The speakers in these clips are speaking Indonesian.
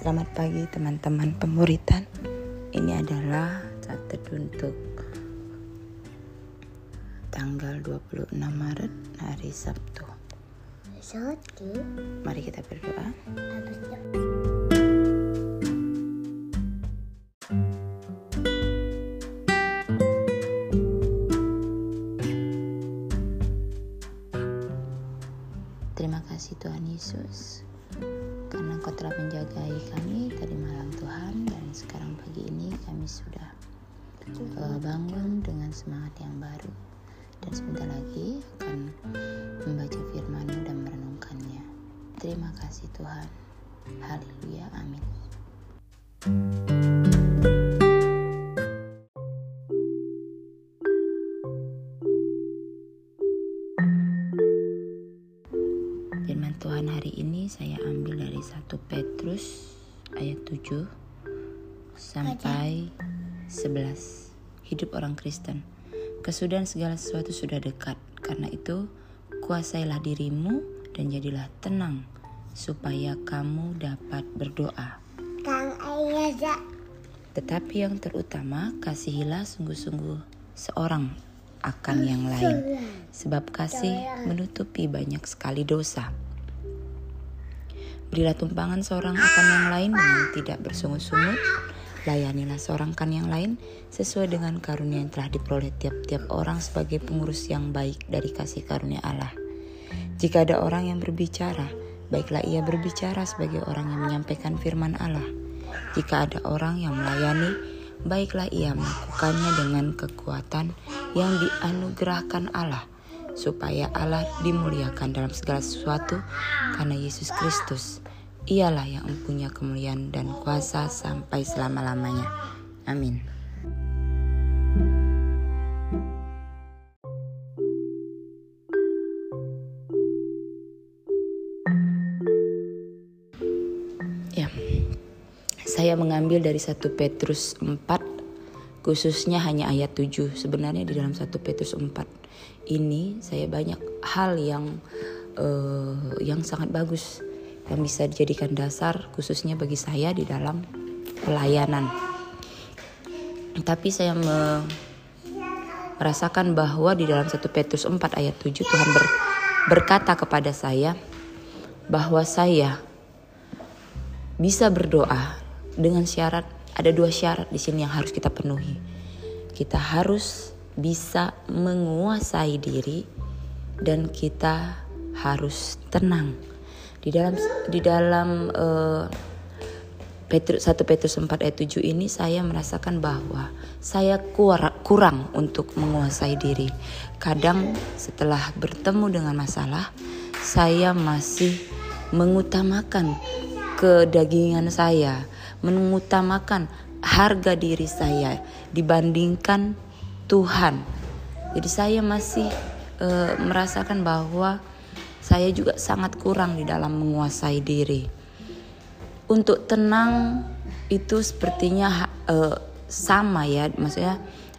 Selamat pagi teman-teman pemuritan. Ini adalah teduh untuk tanggal 26 Maret hari Sabtu. Sabtu Mari kita berdoa. Terima kasih Tuhan Yesus karena Engkau telah menjagai kami tadi malam Tuhan dan sekarang pagi ini kami sudah uh, bangun dengan semangat yang baru dan sebentar lagi akan membaca firman-Mu dan merenungkannya. Terima kasih Tuhan. Haleluya. Amin. Tuhan hari ini saya ambil dari 1 Petrus ayat 7 sampai 11. Hidup orang Kristen. Kesudahan segala sesuatu sudah dekat. Karena itu, kuasailah dirimu dan jadilah tenang supaya kamu dapat berdoa. Kang Tetapi yang terutama, kasihilah sungguh-sungguh seorang akan yang lain. Sebab kasih menutupi banyak sekali dosa. Berilah tumpangan seorang akan yang lain dengan tidak bersungut-sungut. Layanilah seorang kan yang lain sesuai dengan karunia yang telah diperoleh tiap-tiap orang sebagai pengurus yang baik dari kasih karunia Allah. Jika ada orang yang berbicara, baiklah ia berbicara sebagai orang yang menyampaikan firman Allah. Jika ada orang yang melayani, baiklah ia melakukannya dengan kekuatan yang dianugerahkan Allah, supaya Allah dimuliakan dalam segala sesuatu karena Yesus Kristus. Ialah yang mempunyai kemuliaan dan kuasa sampai selama-lamanya. Amin. Ya, saya mengambil dari 1 Petrus 4 khususnya hanya ayat 7 sebenarnya di dalam 1 Petrus 4 ini saya banyak hal yang eh, yang sangat bagus yang bisa dijadikan dasar khususnya bagi saya di dalam pelayanan. Tapi saya me- merasakan bahwa di dalam 1 Petrus 4 ayat 7 Tuhan ber- berkata kepada saya bahwa saya bisa berdoa dengan syarat ada dua syarat di sini yang harus kita penuhi. Kita harus bisa menguasai diri dan kita harus tenang. Di dalam di dalam eh, Petrus 1 Petrus 4 ayat 7 ini saya merasakan bahwa saya kur- kurang untuk menguasai diri. Kadang setelah bertemu dengan masalah, saya masih mengutamakan kedagingan saya, mengutamakan harga diri saya dibandingkan Tuhan. Jadi saya masih eh, merasakan bahwa saya juga sangat kurang di dalam menguasai diri. Untuk tenang itu sepertinya eh, sama ya, maksudnya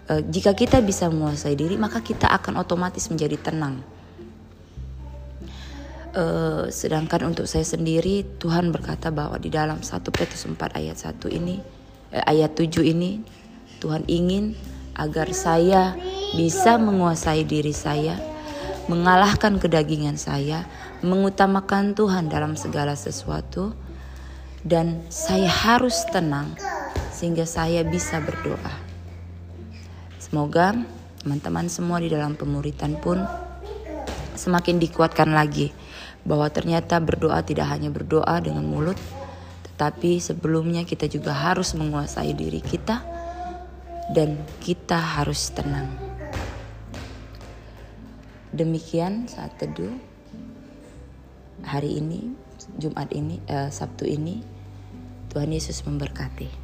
eh, jika kita bisa menguasai diri maka kita akan otomatis menjadi tenang. Eh, sedangkan untuk saya sendiri Tuhan berkata bahwa di dalam 1 Petrus 4 ayat 1 ini eh, ayat 7 ini Tuhan ingin agar saya bisa menguasai diri saya, mengalahkan kedagingan saya, mengutamakan Tuhan dalam segala sesuatu dan saya harus tenang sehingga saya bisa berdoa. Semoga teman-teman semua di dalam pemuritan pun semakin dikuatkan lagi bahwa ternyata berdoa tidak hanya berdoa dengan mulut, tetapi sebelumnya kita juga harus menguasai diri kita dan kita harus tenang. Demikian saat teduh hari ini, Jumat ini, eh, Sabtu ini, Tuhan Yesus memberkati.